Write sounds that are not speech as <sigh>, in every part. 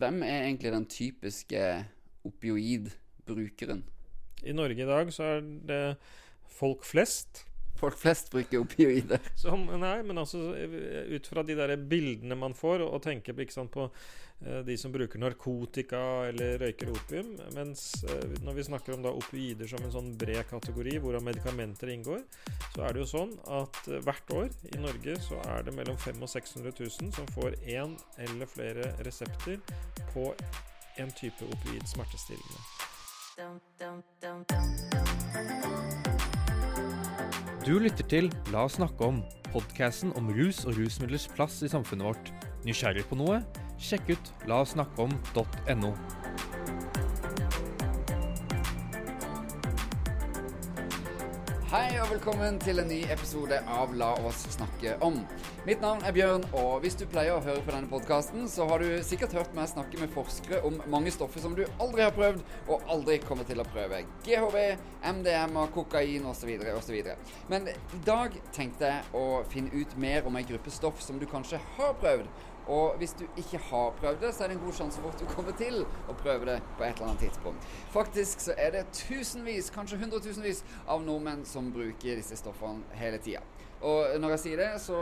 hvem er egentlig den typiske opioidbrukeren? I Norge i dag så er det folk flest Folk flest bruker opioider. <laughs> som Nei, men altså ut fra de der bildene man får, og, tenker sant, på eh, de som bruker narkotika eller røyker opium. Mens eh, når vi snakker om da opioider som en sånn bred kategori, hvorav medikamenter inngår, så er det jo sånn at eh, hvert år i Norge så er det mellom 500 og 600 000 som får én eller flere resepter på en type opioid smertestillende. Du lytter til La oss snakke om, podkasten om rus og rusmidlers plass i samfunnet vårt. Nysgjerrig på noe? Sjekk ut laossnakkeom.no. Hei og velkommen til en ny episode av La oss snakke om. Mitt navn er Bjørn, og hvis du pleier å høre på denne podkasten, så har du sikkert hørt meg snakke med forskere om mange stoffer som du aldri har prøvd, og aldri kommer til å prøve. GHB, MDMA, kokain osv. osv. Men i dag tenkte jeg å finne ut mer om ei gruppe stoff som du kanskje har prøvd. Og hvis du ikke har prøvd det, så er det en god sjanse for at du kommer til å prøve det på et eller annet tidspunkt. Faktisk så er det tusenvis, kanskje hundretusenvis av nordmenn som bruker disse stoffene hele tida. Og når jeg sier det, så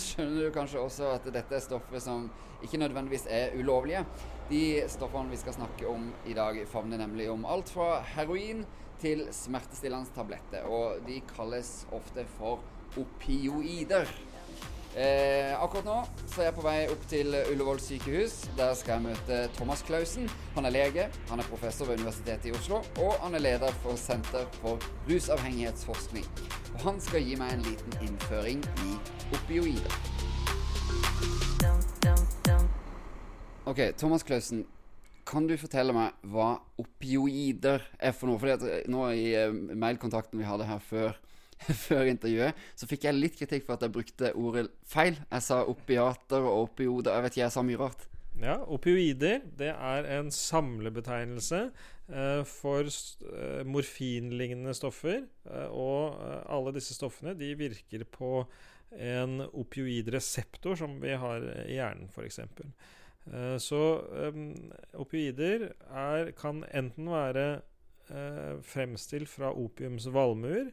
skjønner du kanskje også at dette er stoffer som ikke nødvendigvis er ulovlige. De stoffene vi skal snakke om i dag, favner nemlig om alt fra heroin til smertestillende tabletter. Og de kalles ofte for opioider. Eh, akkurat nå så er jeg på vei opp til Ullevål sykehus. Der skal jeg møte Thomas Clausen. Han er lege, han er professor ved Universitetet i Oslo, og han er leder for Senter for rusavhengighetsforskning. Og han skal gi meg en liten innføring i opioider. Ok, Thomas Clausen. Kan du fortelle meg hva opioider er for noe? Fordi at nå i eh, mailkontakten vi hadde her før <laughs> før intervjuet, så fikk jeg litt kritikk for at jeg brukte ordet feil. Jeg sa opiater og opioder. Jeg vet ikke, jeg sa mye rart. Ja, opioider det er en samlebetegnelse eh, for eh, morfinlignende stoffer. Eh, og eh, alle disse stoffene de virker på en opioidreseptor som vi har i hjernen, f.eks. Eh, så eh, opioider er, kan enten være eh, fremstilt fra opiums valmuer,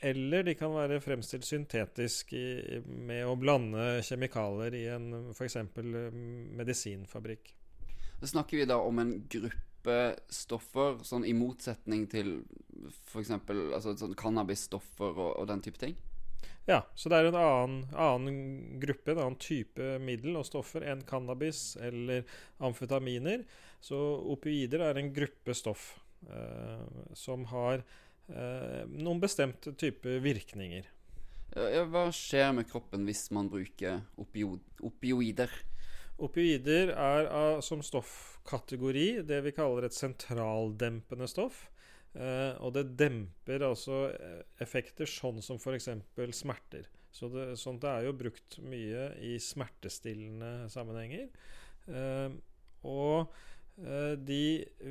eller de kan være fremstilt syntetisk i, med å blande kjemikalier i en f.eks. medisinfabrikk. Da snakker vi da om en gruppe stoffer, sånn i motsetning til f.eks. Altså, sånn cannabisstoffer og, og den type ting? Ja, så det er en annen, annen, gruppe, en annen type middel og stoffer enn cannabis eller amfetaminer. Så opioider er en gruppe stoff eh, som har noen bestemte typer virkninger. Ja, hva skjer med kroppen hvis man bruker opioid, opioider? Opioider er av, som stoffkategori det vi kaller et sentraldempende stoff. Eh, og det demper altså eh, effekter sånn som f.eks. smerter. Så det, sånt det er jo brukt mye i smertestillende sammenhenger. Eh, og Eh, de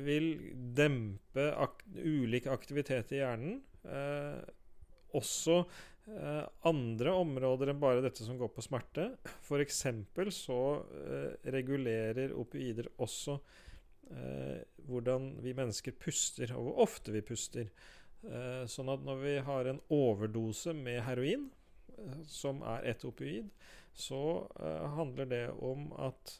vil dempe ak ulik aktivitet i hjernen. Eh, også eh, andre områder enn bare dette som går på smerte. F.eks. så eh, regulerer opioider også eh, hvordan vi mennesker puster, og hvor ofte vi puster. Eh, sånn at når vi har en overdose med heroin, som er et opioid, så handler det om at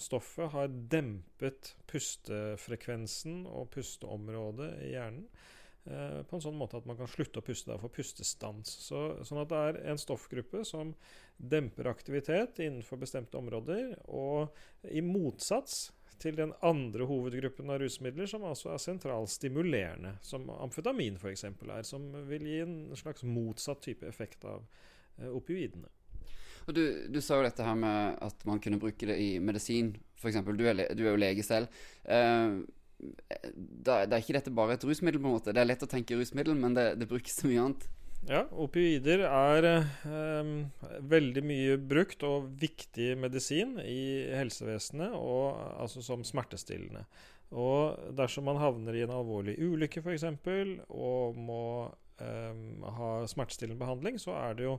stoffet har dempet pustefrekvensen og pusteområdet i hjernen eh, på en sånn måte at man kan slutte å puste få pustestans. Så, sånn at det er en stoffgruppe som demper aktivitet innenfor bestemte områder, og i motsats til den andre hovedgruppen av rusmidler, som altså er sentralstimulerende, som amfetamin f.eks. er, som vil gi en slags motsatt type effekt av eh, opioidene. Og du, du, sa jo dette her med at man kunne bruke det i medisin, f.eks. Du, du er jo lege selv. Uh, da, da, er ikke dette bare et rusmiddel, på en måte. Det er lett å tenke rusmiddel, men det, det brukes mye annet. Ja, opioider er um, veldig mye brukt og viktig medisin i helsevesenet, og, altså som smertestillende. Og dersom man havner i en alvorlig ulykke f.eks. og må um, ha smertestillende behandling, så er det jo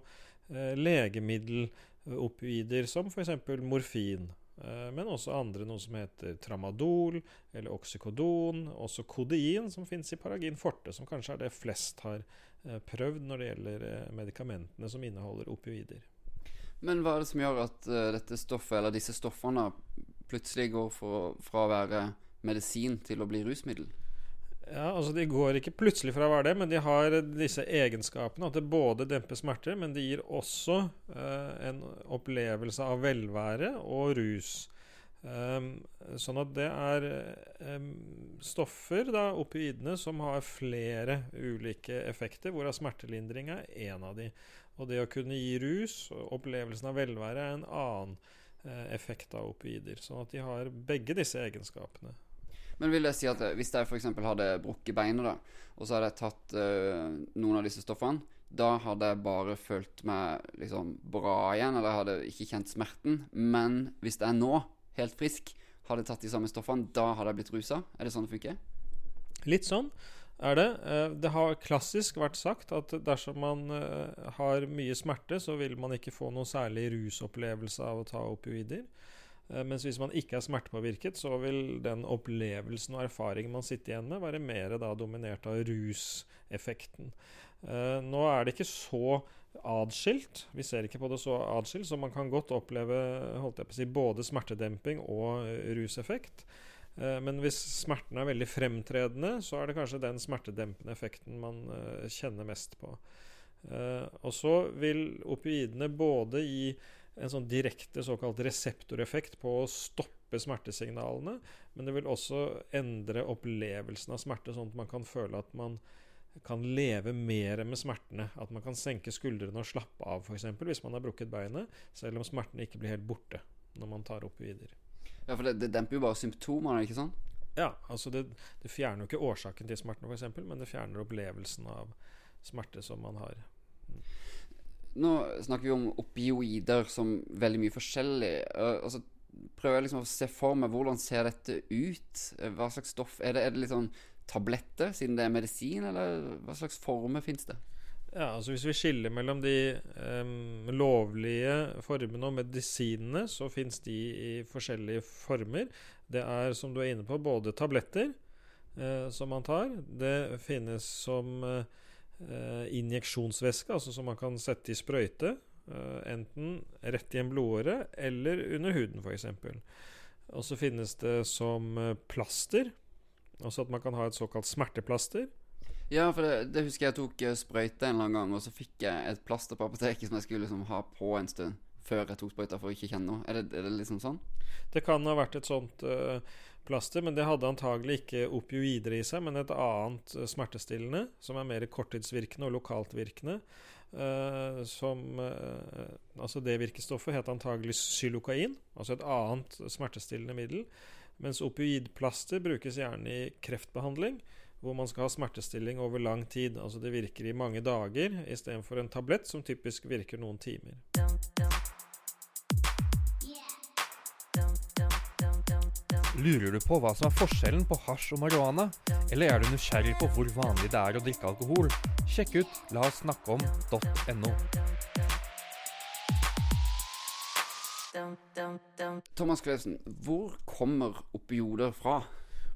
legemiddelopioider som f.eks. morfin Eh, men også andre, noe som heter tramadol eller oksykodon. Også kodein, som fins i Paragin forte, som kanskje er det flest har eh, prøvd når det gjelder eh, medikamentene som inneholder opioider. Men hva er det som gjør at dette stoffet, eller disse stoffene plutselig går for, fra å være medisin til å bli rusmiddel? Ja, altså De går ikke plutselig fra å være det, men de har disse egenskapene. At det både demper smerter, men det gir også uh, en opplevelse av velvære og rus. Um, sånn at det er um, stoffer, da, opioidene, som har flere ulike effekter, hvorav smertelindring er en av de. Og det å kunne gi rus, opplevelsen av velvære, er en annen eh, effekt av opioider. Sånn at de har begge disse egenskapene. Men vil det si at eh, hvis jeg f.eks. hadde brukket beinet, og så hadde jeg tatt uh, noen av disse stoffene, da hadde jeg bare følt meg liksom bra igjen, eller hadde ikke kjent smerten. Men hvis jeg nå, helt frisk, hadde tatt de samme stoffene, da hadde jeg blitt rusa? Er det sånn det funker? Litt sånn er det. Eh, det har klassisk vært sagt at dersom man har mye smerte, så vil man ikke få noe særlig rusopplevelse av å ta opioider. Eh, mens hvis man ikke er smertepåvirket, så vil den opplevelsen og erfaringen man sitter igjen med, være mer da dominert av ruseffekten. Nå er det ikke så adskilt. Vi ser ikke på det så adskilt, så man kan godt oppleve si, både smertedemping og ruseffekt. Eh, men hvis smerten er veldig fremtredende, så er det kanskje den smertedempende effekten man eh, kjenner mest på. Eh, og så vil opioidene både gi en sånn direkte såkalt reseptoreffekt på å stoppe smertesignalene, men det vil også endre opplevelsen av smerte, sånn at man kan føle at man kan leve mer med smertene. At man kan senke skuldrene og slappe av, f.eks. hvis man har brukket beinet, selv om smertene ikke blir helt borte når man tar opp videre. Ja, for det, det demper jo bare symptomene, ikke sant? Ja, altså det, det fjerner jo ikke årsaken til smertene, f.eks., men det fjerner opplevelsen av smerte som man har. Nå snakker vi om opioider som veldig mye forskjellig. Og altså, prøver jeg liksom å se for meg hvordan ser dette ut? Hva slags stoff Er det, er det litt sånn tabletter, siden det er medisin, eller hva slags former fins det? Ja, altså Hvis vi skiller mellom de um, lovlige formene og medisinene, så fins de i forskjellige former. Det er, som du er inne på, både tabletter uh, som man tar. Det finnes som uh, injeksjonsvæske, altså som man kan sette i sprøyte. Uh, enten rett i en blodåre eller under huden, f.eks. Og så finnes det som plaster, altså at man kan ha et såkalt smerteplaster. Ja, for det, det, husker jeg tok sprøyte en eller annen gang, og så fikk jeg et plaster på apoteket som jeg skulle liksom ha på en stund før jeg tok sprøyta for å ikke kjenne noe. Er det, er det liksom sånn? Det kan ha vært et sånt uh, plaster, men det hadde antagelig ikke opioider i seg, men et annet uh, smertestillende som er mer korttidsvirkende og lokaltvirkende. Uh, som Altså, det virkestoffet het antagelig xylokain, altså et annet smertestillende middel. Mens opioidplaster brukes gjerne i kreftbehandling hvor man skal ha smertestilling over lang tid. Altså det virker i mange dager istedenfor en tablett som typisk virker noen timer. Lurer du på hva som er forskjellen på hasj og marihuana? Eller er du nysgjerrig på hvor vanlig det er å drikke alkohol? Sjekk ut la oss snakke om.no. Thomas Klevsen, hvor kommer opioider fra?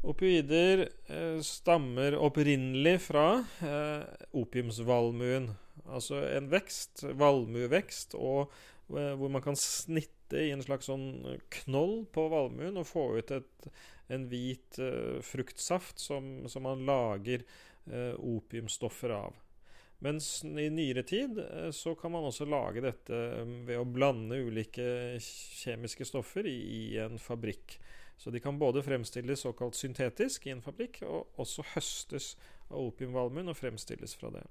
Opioider eh, stammer opprinnelig fra eh, opiumsvalmuen. Altså en vekst, valmuevekst, og, eh, hvor man kan snitte i en slags sånn knoll på valmuen og få ut et, en hvit uh, fruktsaft som, som, man lager uh, opiumstoffer av. Mens i nyere tid eh, så kan man også lage dette ved å blande ulike kjemiske stoffer i, i en fabrikk. Så de kan både fremstilles såkalt syntetisk i en fabrikk, og også høstes av opiumvalmuen og fremstilles fra det.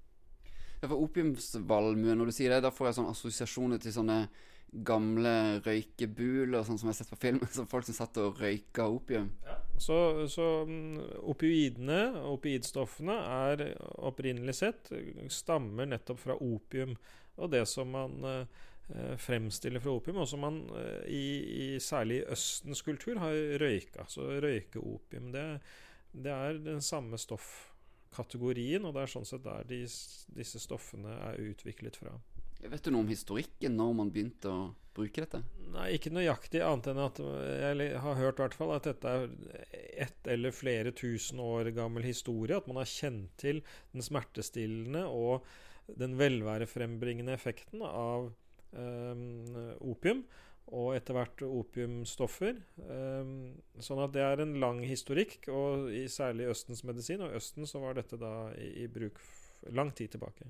Ja, for opiumsvalmuen, når du sier det, da får jeg sånne assosiasjoner til sånne gamle røykebuler, sånn som jeg har sett på film. <laughs> Som folk som satt og røyka opium. Ja. Så, så um, opioidene, opioidstoffene, er opprinnelig sett stammer nettopp fra opium. Og det som man uh, eh, fremstiller fra opium, og som man eh, i, i, særlig i Østens kultur har røyka. Så røykeopium det, det er den samme stoffkategorien, og det er sånn sett der de, disse stoffene er utviklet fra. Vet du noe om historikken, når man begynte å bruke dette? Nei, ikke nøyaktig, annet enn at jeg har hørt hvert fall at dette er ett eller flere tusen år gammel historie. At man har kjent til den smertestillende og den velværefrembringende effekten av um, opium. Og etter hvert opiumstoffer. Um, sånn at det er en lang historikk, og i særlig Østens medisin. Og i Østen så var dette da i, i bruk lang tid tilbake.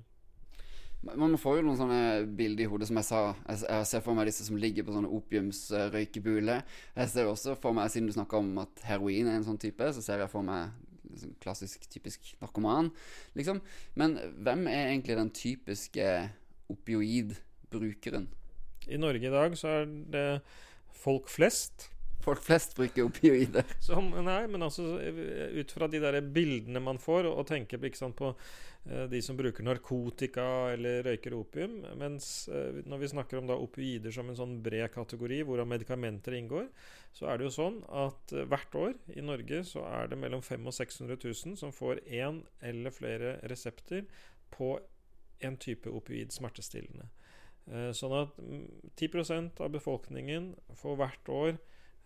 Man får jo noen sånne bilder i hodet, som jeg sa. Jeg ser for meg disse som ligger på sånne opiumsrøykebuler. Jeg ser også for meg, siden du snakka om at heroin er en sånn type, så ser jeg for meg liksom klassisk, typisk narkoman, liksom. Men hvem er egentlig den typiske opioidbrukeren? I Norge i dag så er det folk flest folk flest bruker opioider. <laughs> Som, nei, men altså ut fra de der bildene man får, og, tenker sant, på uh, de som bruker narkotika eller røyker opium. Mens uh, når vi snakker om da opioider som en sånn bred kategori, hvorav medikamenter inngår, så er det jo sånn at uh, hvert år i Norge så er det mellom 500 og 600 000 som får én eller flere resepter på en type opioid smertestillende. Sånn at 10 mm, av befolkningen får hvert år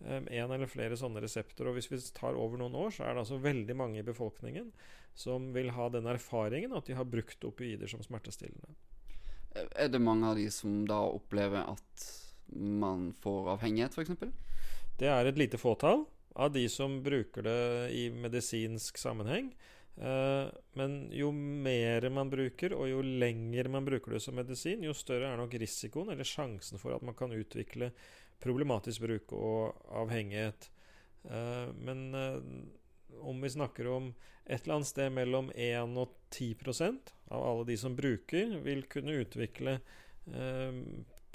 en eller flere sånne resepter. Og hvis vi tar over noen år, så er det altså veldig mange i befolkningen som vil ha den erfaringen at de har brukt opioider som smertestillende. Er det mange av de som da opplever at man får avhengighet, f.eks.? Det er et lite fåtall av de som bruker det i medisinsk sammenheng. Eh, men jo mer man bruker, og jo lenger man bruker det som medisin, jo større er nok risikoen eller sjansen for at man kan utvikle problematisk bruk og avhengighet. Uh, men uh, om vi snakker om et eller annet sted mellom 1 og 10% av alle de som bruker, vil kunne utvikle uh,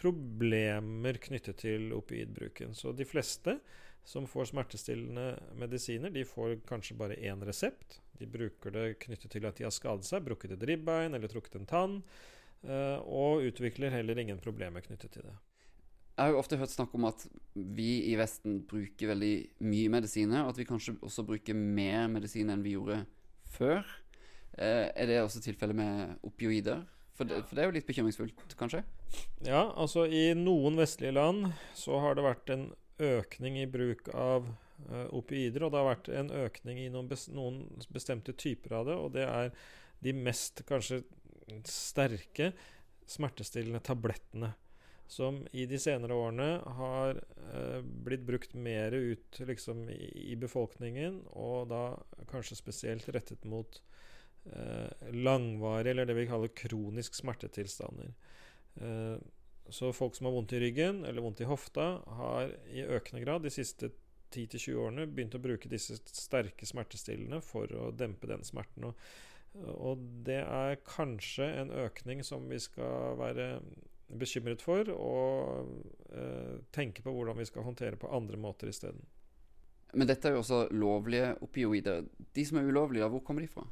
problemer knyttet til opioidbruken. Så de fleste som får smertestillende medisiner, de får kanskje bare én resept. De bruker det knyttet til at de har skadet seg, brukket et ribbein eller trukket en tann, og utvikler heller ingen problemer knyttet til det. Jeg har jo ofte hørt snakk om at vi i Vesten bruker veldig mye medisiner, og at vi kanskje også bruker mer medisin enn vi gjorde før. Eh, er det også tilfellet med opioider? For det, for det, er jo litt bekymringsfullt, kanskje? Ja, altså i noen vestlige land så har det vært en økning i bruk av uh, opioider, og det har vært en økning i noen, bes noen bestemte typer av det, og det er de mest kanskje sterke smertestillende tablettene som i de senere årene har eh, blitt brukt mer ut liksom, i, i, befolkningen, og da kanskje spesielt rettet mot eh, langvarige, eller det vi kaller kronisk smertetilstander. Eh, så folk som har vondt i ryggen eller vondt i hofta, har i økende grad de siste 10-20 årene begynt å bruke disse sterke smertestillende for å dempe den smerten. Og, og det er kanskje en økning som vi skal være bekymret for, og eh, tenke på hvordan vi skal håndtere på andre måter isteden. Men dette er jo også lovlige opioider. De som er ulovlige, hvor kommer de fra?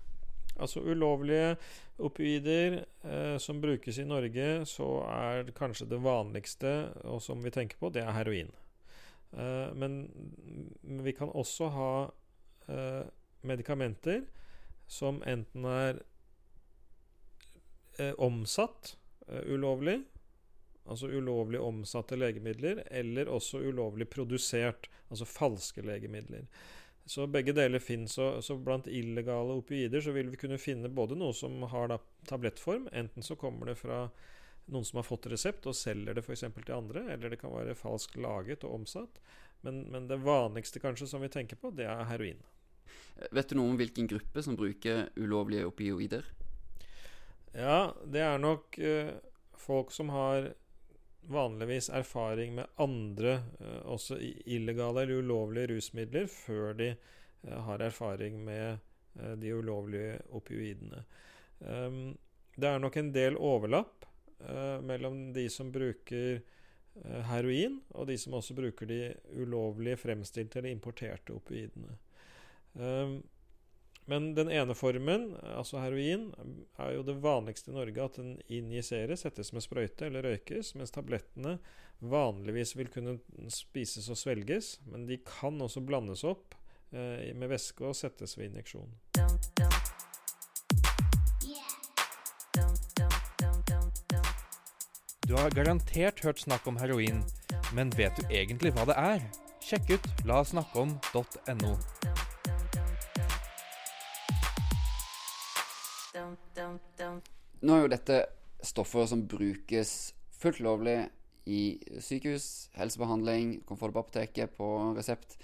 Altså Ulovlige opioider eh, som brukes i Norge, så er kanskje det vanligste, og som vi tenker på, det er heroin. Eh, men vi kan også ha eh, medikamenter som enten er eh, omsatt eh, ulovlig, altså ulovlig omsatte legemidler, eller også ulovlig produsert, altså falske legemidler. Så begge deler finnes. Så, så blant illegale opioider så vil vi kunne finne både noe som har da, tablettform, enten så kommer det fra noen som har fått resept og selger det f.eks. til andre, eller det kan være falskt laget og omsatt. Men, men, det vanligste kanskje som vi tenker på, det er heroin. Vet du noe om hvilken gruppe som bruker ulovlige opioider? Ja, det er nok uh, folk som har vanligvis erfaring med andre, eh, også illegale eller ulovlige rusmidler, før de eh, har erfaring med eh, de ulovlige opioidene. Ehm, det er nok en del overlapp mellom de som bruker heroin, og de som også bruker de ulovlige fremstilte eller importerte opioidene. Um, men den ene formen, altså heroin, er jo det vanligste i Norge at den injiseres, settes med sprøyte eller røykes, mens tablettene vanligvis vil kunne spises og svelges, men de kan også blandes opp eh, med væske og settes ved injeksjon. Du har garantert hørt snakk om heroin, men vet du egentlig hva det er? Sjekk ut lasnakkeom.no. jo dette stoffer som brukes fullt lovlig i sykehus, helsebehandling, du kan få det på apoteket på resept.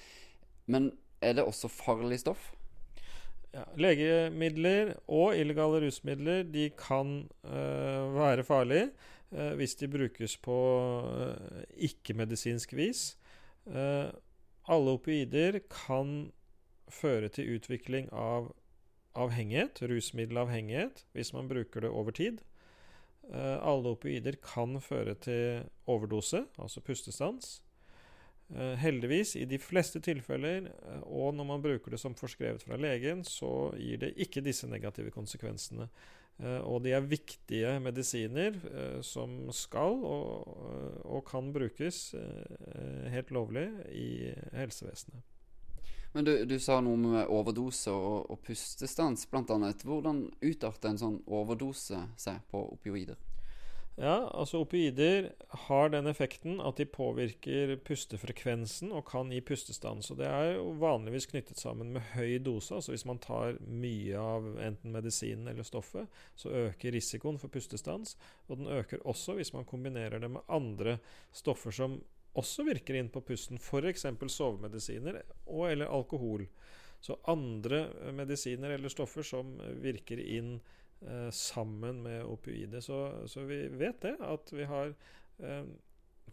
Men er det også farlig stoff? Ja, legemidler og illegale rusmidler de kan øh, være farlige øh, hvis de brukes på øh, ikke-medisinsk vis. Uh, alle opioider kan føre til utvikling av avhengighet, rusmiddelavhengighet, hvis man bruker det over tid. Uh, alle opioider kan føre til overdose, altså pustestans. Uh, heldigvis, i de fleste tilfeller, og når man bruker det som forskrevet fra legen, så gir det ikke disse negative konsekvensene. Og de er viktige medisiner som skal og, og kan brukes helt lovlig i helsevesenet. Men du, du sa noe med overdose og, og pustestans, bl.a. Hvordan utarter en sånn overdose seg på opioider? Ja, altså opioider har den effekten at de påvirker pustefrekvensen og kan gi pustestans. Og det er jo vanligvis knyttet sammen med høy dose. Altså hvis man tar mye av enten medisinen eller stoffet, så øker risikoen for pustestans. Og den øker også hvis man kombinerer det med andre stoffer som også virker inn på pusten, f.eks. sovemedisiner og eller alkohol. Så andre medisiner eller stoffer som virker inn eh, sammen med opioider. Så, så, vi vet det, at vi har eh,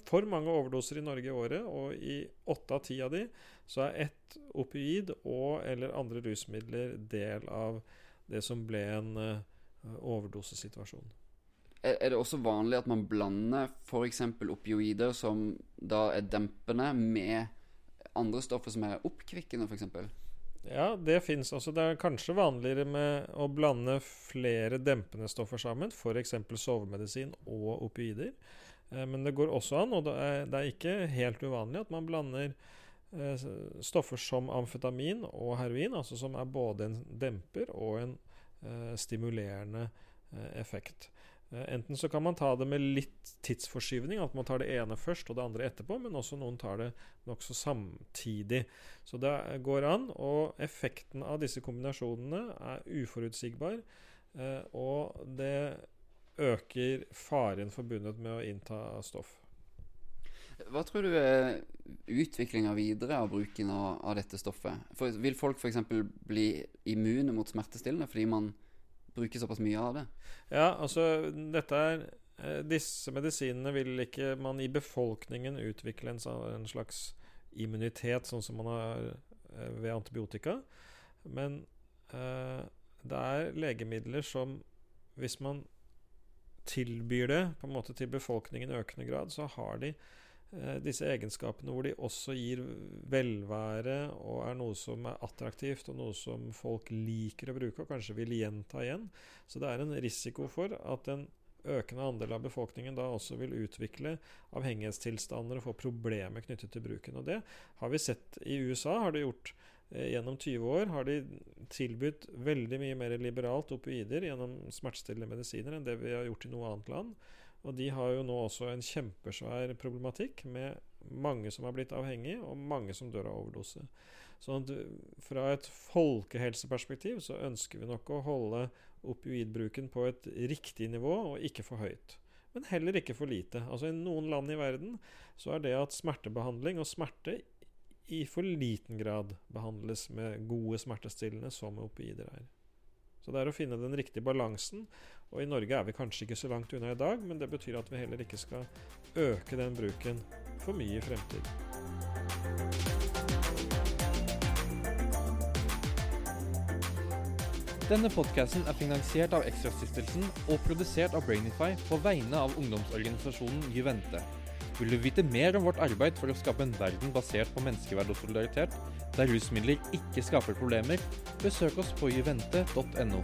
for mange overdoser i Norge i året, og i åtte av ti av de så er ett opioid og eller andre rusmidler del av det som ble en eh, overdosesituasjon. Er, det også vanlig at man blander f.eks. opioider som da er dempende, med andre stoffer som er oppkvikkende, f.eks.? Ja, det fins også. Det er kanskje vanligere med å blande flere dempende stoffer sammen, f.eks. sovemedisin og opioider. Eh, men det går også an, og det er, det er, ikke helt uvanlig, at man blander eh, stoffer som amfetamin og heroin, altså som er både en demper og en eh, stimulerende effekt. Eh, enten så kan man ta det med litt tidsforskyvning, at man tar det ene først og det andre etterpå, men også noen tar det nokså samtidig. Så det går an, og effekten av disse kombinasjonene er uforutsigbar, eh, og det øker faren forbundet med å innta stoff. Hva tror du er utviklinga videre av bruken av dette stoffet? For, vil folk f.eks. bli immune mot smertestillende fordi man bruker såpass mye av det? Ja, altså dette er eh, Disse medisinene vil ikke man i befolkningen utvikle en, slags immunitet, sånn som man har eh, ved antibiotika. Men eh, det er legemidler som Hvis man tilbyr det på en måte til befolkningen i økende grad, så har de disse egenskapene hvor de også gir velvære og er noe som er attraktivt, og noe som folk liker å bruke og kanskje vil gjenta igjen. Så det er en risiko for at en økende andel av befolkningen da også vil utvikle avhengighetstilstander og få problemer knyttet til bruken. Og det har vi sett i USA. har det gjort eh, Gjennom 20 år har de tilbudt veldig mye mer liberalt opioider gjennom smertestillende medisiner enn det vi har gjort i noe annet land. Og de har jo nå også en kjempesvær problematikk med mange som har blitt avhengig, og mange som dør av overdose. Så fra et folkehelseperspektiv så ønsker vi nok å holde opioidbruken på et riktig nivå, og ikke for høyt. Men heller ikke for lite. Altså I noen land i verden så er det at smertebehandling og smerte i for liten grad behandles med gode smertestillende som opioider er. Så det er å finne den riktige balansen. Og i Norge er vi kanskje ikke så langt unna i dag, men det betyr at vi heller ikke skal øke den bruken for mye i fremtiden. Denne podkasten er finansiert av Ekstrastiftelsen og produsert av Brainify på vegne av ungdomsorganisasjonen Juvente. Vil du vite mer om vårt arbeid for å skape en verden basert på menneskeverd og solidaritet, der rusmidler ikke skaper problemer, besøk oss på juvente.no.